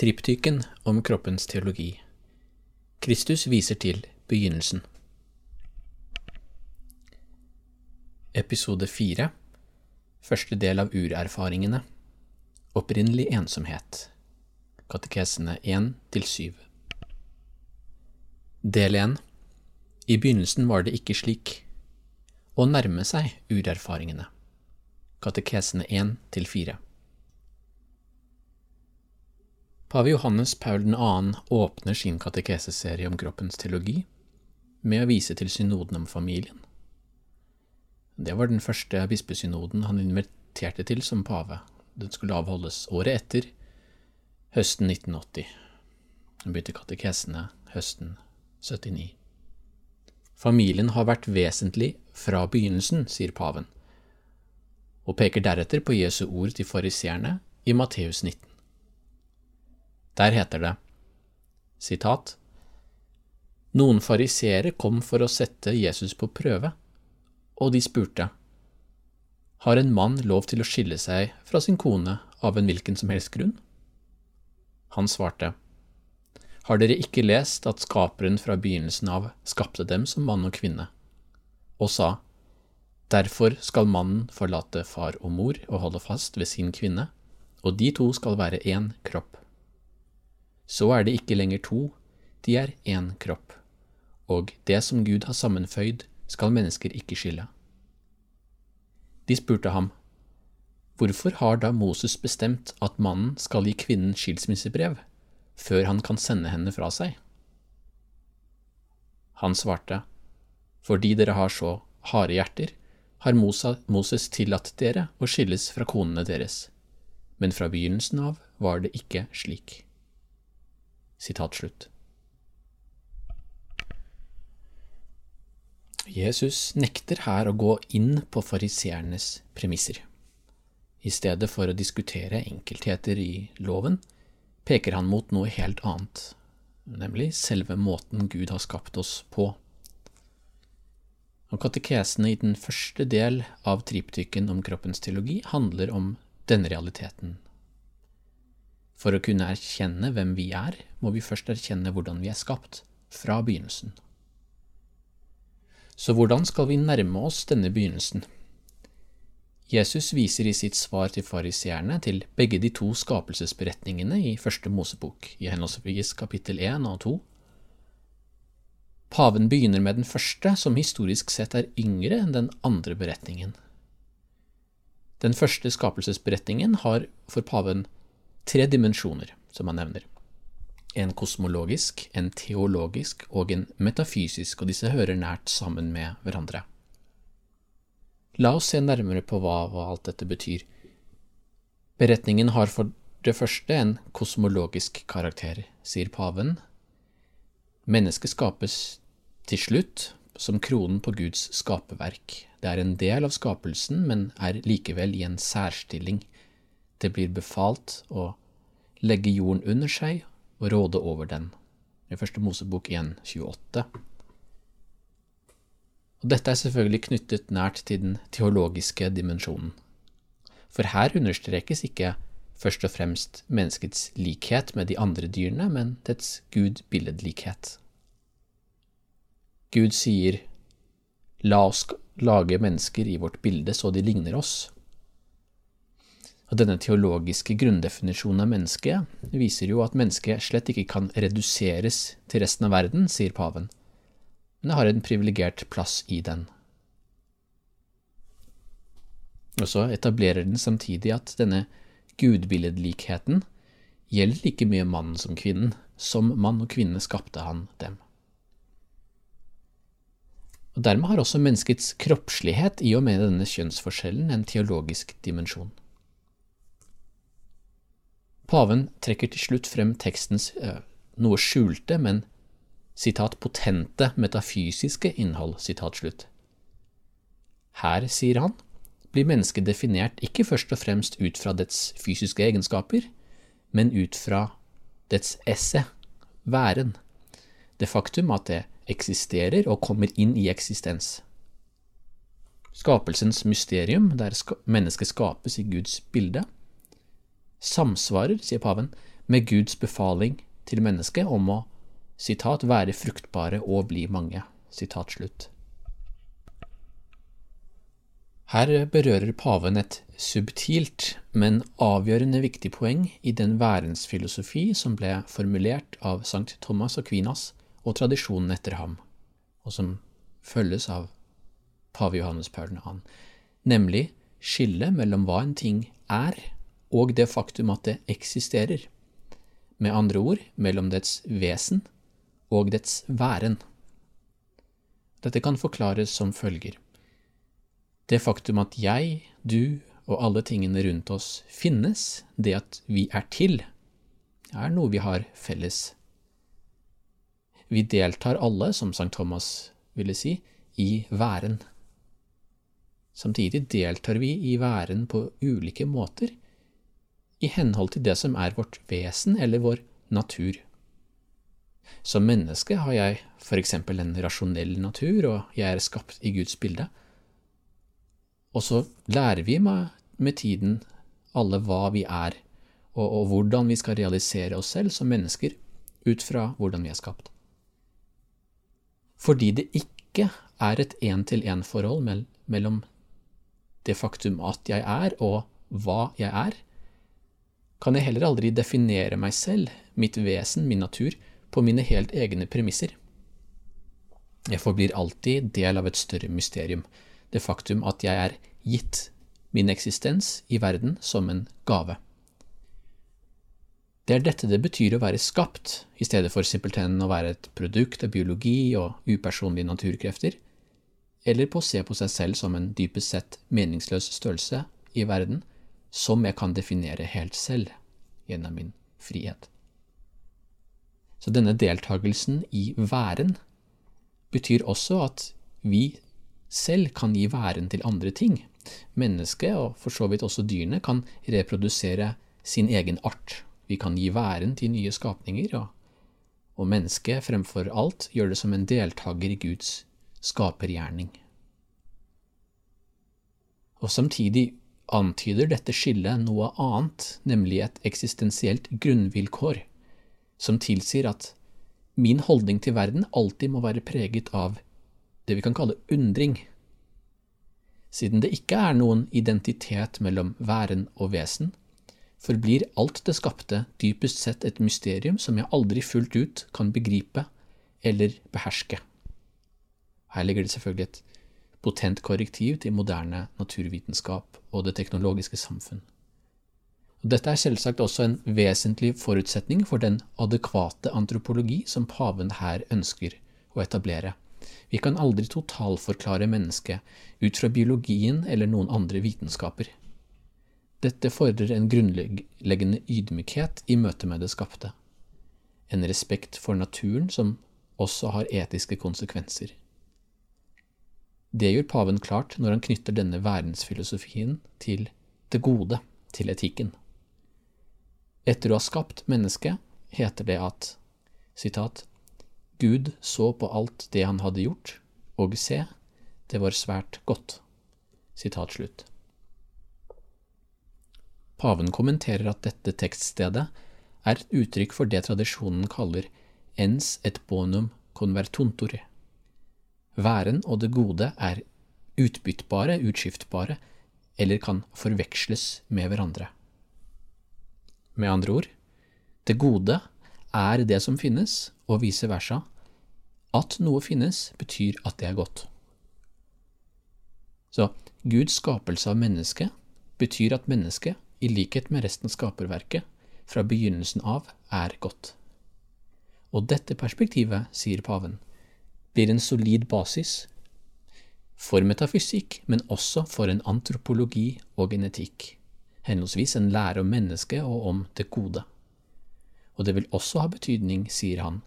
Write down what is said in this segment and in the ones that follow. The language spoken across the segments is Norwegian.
triptyken om kroppens teologi. Kristus viser til begynnelsen. Episode 4 Første del av urerfaringene Opprinnelig ensomhet Katekesene 1–7 Del 1 I begynnelsen var det ikke slik. Å nærme seg urerfaringene Katekesene 1 til 4 Pave Johannes Paul 2. åpner sin katekeseserie om kroppens teologi med å vise til synoden om familien. Det var den første bispesynoden han inviterte til som pave. Den skulle avholdes året etter, høsten 1980. Han begynte katekesene høsten 79. Familien har vært vesentlig fra begynnelsen, sier paven, og peker deretter på Jesu ord til fariseerne i Matteus 19. Der heter det, sitat, Noen fariseere kom for å sette Jesus på prøve og de spurte, Har en mann lov til å skille seg fra sin kone av en hvilken som helst grunn? Han svarte, Har dere ikke lest at Skaperen fra begynnelsen av skapte dem som mann og kvinne, og sa, Derfor skal mannen forlate far og mor og holde fast ved sin kvinne, og de to skal være én kropp. Så er det ikke lenger to, de er én kropp, og det som Gud har sammenføyd, skal mennesker ikke skille. De spurte ham, Hvorfor har da Moses bestemt at mannen skal gi kvinnen skilsmissebrev, før han kan sende henne fra seg? Han svarte, Fordi dere har så harde hjerter, har Moses tillatt dere å skilles fra konene deres, men fra begynnelsen av var det ikke slik. Sitat slutt. Jesus nekter her å gå inn på fariseernes premisser. I stedet for å diskutere enkeltheter i loven, peker han mot noe helt annet, nemlig selve måten Gud har skapt oss på. Og Katekesene i den første del av triptyken om kroppens teologi handler om denne realiteten. For å kunne erkjenne hvem vi er, må vi først erkjenne hvordan vi er skapt, fra begynnelsen. Så hvordan skal vi nærme oss denne begynnelsen? Jesus viser i sitt svar til fariseerne til begge de to skapelsesberetningene i første Mosebok, i henholdsvis kapittel 1 og 2. Paven begynner med den første, som historisk sett er yngre enn den andre beretningen. Den første skapelsesberetningen har for paven tre dimensjoner, som han nevner en kosmologisk, en teologisk og en metafysisk, og disse hører nært sammen med hverandre. La oss se nærmere på hva, hva alt dette betyr. Beretningen har for det første en kosmologisk karakter, sier paven. Mennesket skapes til slutt som kronen på Guds skaperverk. Det er en del av skapelsen, men er likevel i en særstilling. Det blir befalt å legge jorden under seg og råde over den. I første Mosebok 1.28. Og Dette er selvfølgelig knyttet nært til den teologiske dimensjonen. For her understrekes ikke først og fremst menneskets likhet med de andre dyrene, men dets gud-billedlikhet. Gud sier, La oss lage mennesker i vårt bilde så de ligner oss. Og denne teologiske grunndefinisjonen av mennesket viser jo at mennesket slett ikke kan reduseres til resten av verden, sier paven, men det har en privilegert plass i den. Og så etablerer den samtidig at denne gudbilledlikheten gjelder like mye mannen som kvinnen. Som mann og kvinne skapte han dem. Og Dermed har også menneskets kroppslighet i og med denne kjønnsforskjellen en teologisk dimensjon. Paven trekker til slutt frem tekstens eh, noe skjulte, men sitat potente metafysiske innhold. sitat slutt. Her, sier han, blir mennesket definert ikke først og fremst ut fra dets fysiske egenskaper, men ut fra dets esse, væren, det faktum at det eksisterer og kommer inn i eksistens. Skapelsens mysterium, der mennesket skapes i Guds bilde, samsvarer, sier paven, med Guds befaling til mennesket om å citat, være fruktbare og bli mange. Citat slutt. Her berører paven et subtilt, men avgjørende viktig poeng i den værensfilosofi som ble formulert av Sankt Thomas og Kvinas og tradisjonen etter ham, og som følges av pave Johannes Paul 2., nemlig skillet mellom hva en ting er, og det faktum at det eksisterer, med andre ord mellom dets vesen og dets væren. Dette kan forklares som følger. Det faktum at jeg, du og alle tingene rundt oss finnes, det at vi er til, er noe vi har felles. Vi deltar alle, som Sankt Thomas ville si, i væren. Samtidig deltar vi i væren på ulike måter, i henhold til det som er vårt vesen eller vår natur. Som menneske har jeg for eksempel en rasjonell natur, og jeg er skapt i Guds bilde. Og så lærer vi med, tiden alle hva vi er, og, og, hvordan vi skal realisere oss selv som mennesker ut fra hvordan vi er skapt. Fordi det ikke er et én-til-én-forhold mellom det faktum at jeg er, og hva jeg er, kan jeg heller aldri definere meg selv, mitt vesen, min natur, på mine helt egne premisser. Jeg forblir alltid del av et større mysterium, det faktum at jeg er gitt min eksistens i verden som en gave. Det er dette det betyr å være skapt, i stedet for simpelthen å være et produkt av biologi og upersonlige naturkrefter, eller på å se på seg selv som en dypest sett meningsløs størrelse i verden som jeg kan definere helt selv gjennom min frihet. Så denne deltakelsen i væren betyr også at vi selv kan gi væren til andre ting. Mennesket, og for så vidt også dyrene, kan reprodusere sin egen art. Vi kan gi væren til nye skapninger, og, og mennesket fremfor alt gjør det som en deltaker i Guds skapergjerning. Og samtidig antyder dette skillet noe annet, nemlig et eksistensielt grunnvilkår, som tilsier at min holdning til verden alltid må være preget av det vi kan kalle undring. Siden det ikke er noen identitet mellom væren og vesen, forblir alt det skapte dypest sett et mysterium som jeg aldri fullt ut kan begripe eller beherske. Her ligger det selvfølgelig et potent korrektiv til moderne naturvitenskap og det teknologiske samfunn. Dette er selvsagt også en vesentlig forutsetning for den adekvate antropologi som paven her ønsker å etablere. Vi kan aldri totalforklare mennesket ut fra biologien eller noen andre vitenskaper. Dette fordrer en grunnleggende ydmykhet i møte med det skapte, en respekt for naturen som også har etiske konsekvenser. Det gjør paven klart når han knytter denne verdensfilosofien til det gode, til etikken. Etter å ha skapt mennesket, heter det at citat, Gud så på alt det han hadde gjort, og se, det var svært godt. Sitat slutt. Paven kommenterer at dette tekststedet er et uttrykk for det tradisjonen kaller ens et bonum convertuntore, Væren og det gode er utbyttbare, utskiftbare, eller kan forveksles med hverandre. Med andre ord, det gode er det som finnes, og vice versa. At noe finnes, betyr at det er godt. Så Guds skapelse av mennesket betyr at mennesket, i likhet med resten av skaperverket, fra begynnelsen av er godt. Og dette perspektivet, sier paven, blir en solid basis for metafysikk, men også for en antropologi og genetikk. henholdsvis en lære om mennesket og om det gode. Og det vil også ha betydning, sier han,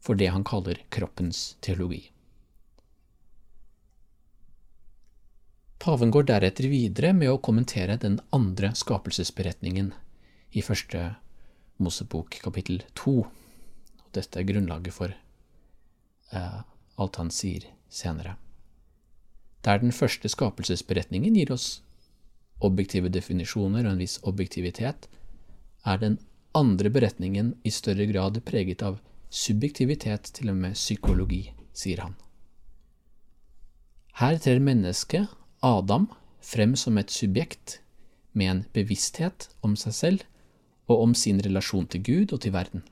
for det han kaller kroppens teologi. Paven går deretter videre med å kommentere den andre skapelsesberetningen i første Mosebok kapittel to. Dette er grunnlaget for eh, alt han sier senere. Der den første skapelsesberetningen gir oss objektive definisjoner og en viss objektivitet, er den andre beretningen i større grad preget av subjektivitet, til og med psykologi, sier han. Her trer mennesket, Adam, frem som et subjekt med en bevissthet om seg selv og om sin relasjon til Gud og til verden.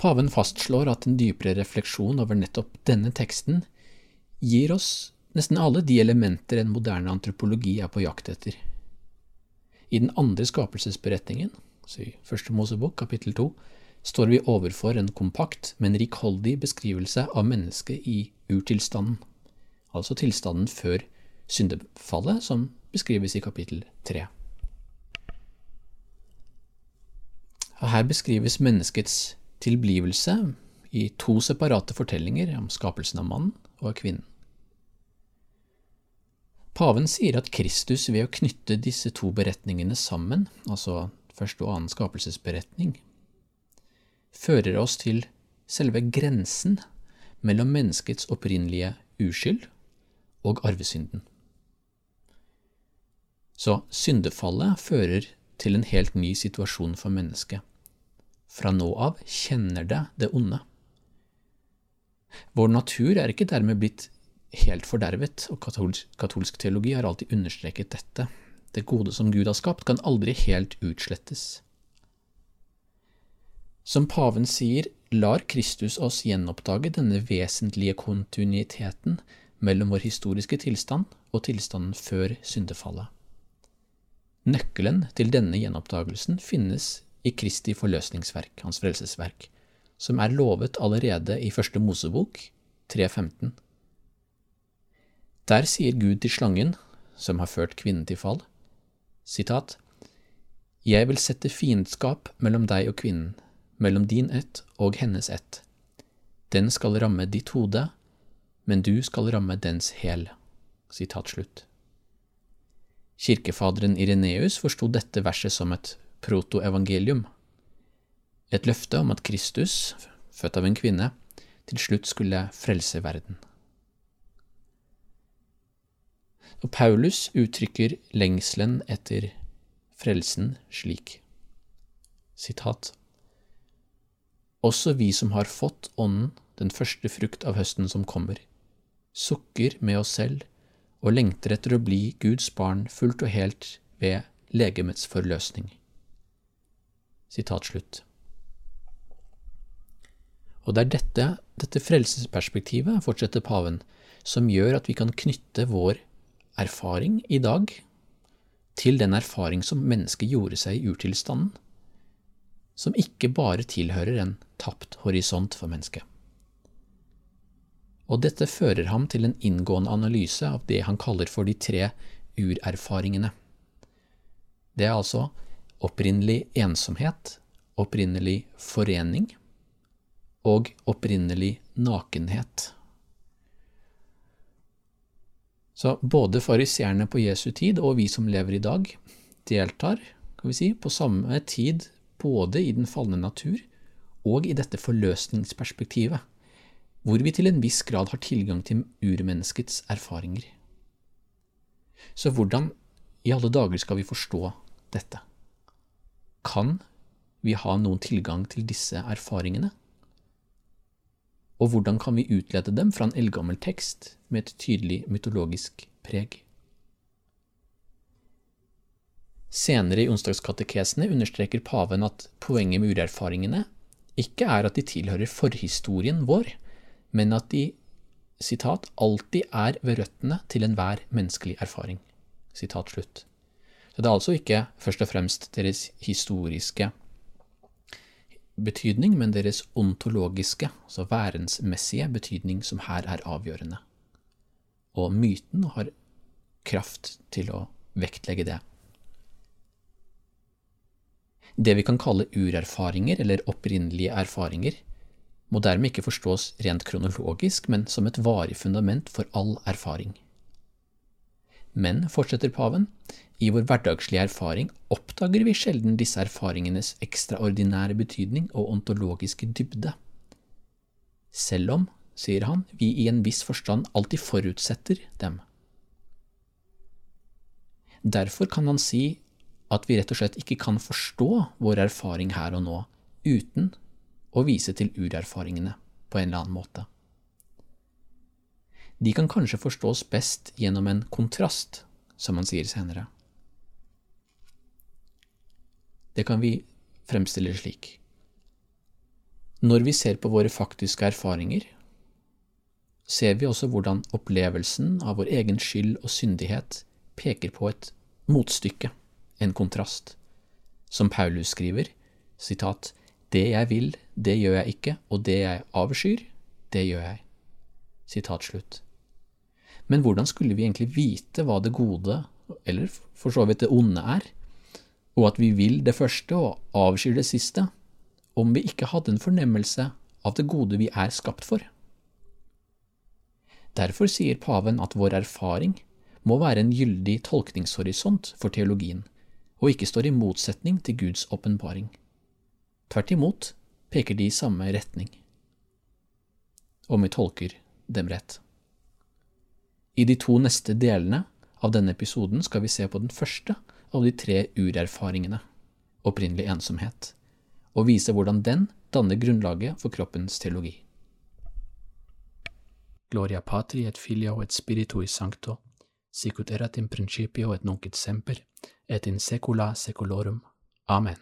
Paven fastslår at en dypere refleksjon over nettopp denne teksten gir oss nesten alle de elementer en moderne antropologi er på jakt etter. I den andre skapelsesberetningen, altså i Første Mosebok kapittel to, står vi overfor en kompakt, men rikholdig beskrivelse av mennesket i urtilstanden, altså tilstanden før syndefallet, som beskrives i kapittel tre. Her beskrives menneskets tilblivelse i to separate fortellinger om skapelsen av mannen og av kvinnen. Paven sier at Kristus ved å knytte disse to beretningene sammen, altså første og annen skapelsesberetning, fører oss til selve grensen mellom menneskets opprinnelige uskyld og arvesynden. Så syndefallet fører til en helt ny situasjon for mennesket. Fra nå av kjenner det det onde. Vår natur er ikke dermed blitt helt fordervet, og katolsk, katolsk teologi har alltid understreket dette. Det gode som Gud har skapt, kan aldri helt utslettes. Som paven sier, lar Kristus oss gjenoppdage denne vesentlige kontinuiteten mellom vår historiske tilstand og tilstanden før syndefallet. Nøkkelen til denne gjenoppdagelsen finnes i Kristi forløsningsverk, hans frelsesverk, som er lovet allerede i Første Mosebok 3.15. Der sier Gud til slangen, som har ført kvinnen til fall, sitat, Jeg vil sette fiendskap mellom deg og kvinnen, mellom din ett og hennes ett. Den skal ramme ditt hode, men du skal ramme dens hæl. Kirkefaderen Ireneus forsto dette verset som et protoevangelium, et løfte om at Kristus, født av en kvinne, til slutt skulle frelse verden. Og Paulus uttrykker lengselen etter frelsen slik. Sitat. Også vi som har fått Ånden, den første frukt av høsten som kommer, sukker med oss selv og lengter etter å bli Guds barn fullt og helt ved legemets forløsning. Og det er dette, dette frelsesperspektivet, fortsetter paven, som gjør at vi kan knytte vår erfaring i dag til den erfaring som mennesket gjorde seg i urtilstanden, som ikke bare tilhører en tapt horisont for mennesket. Og dette fører ham til en inngående analyse av det han kaller for de tre urerfaringene. Det er altså opprinnelig ensomhet, opprinnelig forening og opprinnelig nakenhet. Så både fariseerne på Jesu tid og vi som lever i dag, deltar si, på samme tid både i den falne natur og i dette forløsningsperspektivet, hvor vi til en viss grad har tilgang til urmenneskets erfaringer. Så hvordan i alle dager skal vi forstå dette? Kan vi ha noen tilgang til disse erfaringene? og hvordan kan vi utlede dem fra en eldgammel tekst med et tydelig mytologisk preg? Senere i onsdagskatekesene understreker paven at poenget med urerfaringene ikke er at de tilhører forhistorien vår, men at de citat, alltid er ved røttene til enhver menneskelig erfaring. Citat slutt. Det er altså ikke først og fremst deres historiske betydning, men deres ontologiske, altså værensmessige betydning, som her er avgjørende. Og myten har kraft til å vektlegge det. Det vi kan kalle urerfaringer eller opprinnelige erfaringer, må dermed ikke forstås rent kronologisk, men som et varig fundament for all erfaring. Men, fortsetter paven, i vår hverdagslige erfaring oppdager vi sjelden disse erfaringenes ekstraordinære betydning og ontologiske dybde. Selv om, sier han, vi i en viss forstand alltid forutsetter dem. Derfor kan han si at vi rett og slett ikke kan forstå vår erfaring her og nå uten å vise til urerfaringene på en eller annen måte. De kan kanskje forstås best gjennom en kontrast, som han sier senere. Det kan vi fremstille slik. Når vi ser på våre faktiske erfaringer, ser vi også hvordan opplevelsen av vår egen skyld og syndighet peker på et motstykke, en kontrast. Som Paulus skriver, sitat, Det jeg vil, det gjør jeg ikke, og det jeg avskyr, det gjør jeg. Sitat slutt. Men hvordan skulle vi egentlig vite hva det gode, eller for så vidt det onde, er, og at vi vil det første og avskyr det siste, om vi ikke hadde en fornemmelse av det gode vi er skapt for? Derfor sier paven at vår erfaring må være en gyldig tolkningshorisont for teologien, og ikke står i motsetning til Guds åpenbaring. Tvert imot peker de i samme retning, om vi tolker dem rett. I de to neste delene av denne episoden skal vi se på den første av de tre urerfaringene, opprinnelig ensomhet, og vise hvordan den danner grunnlaget for kroppens teologi. Gloria patri et filio et spiritui sancto, sicut erat in principio et nunc et semper, et in secula seculorum. Amen.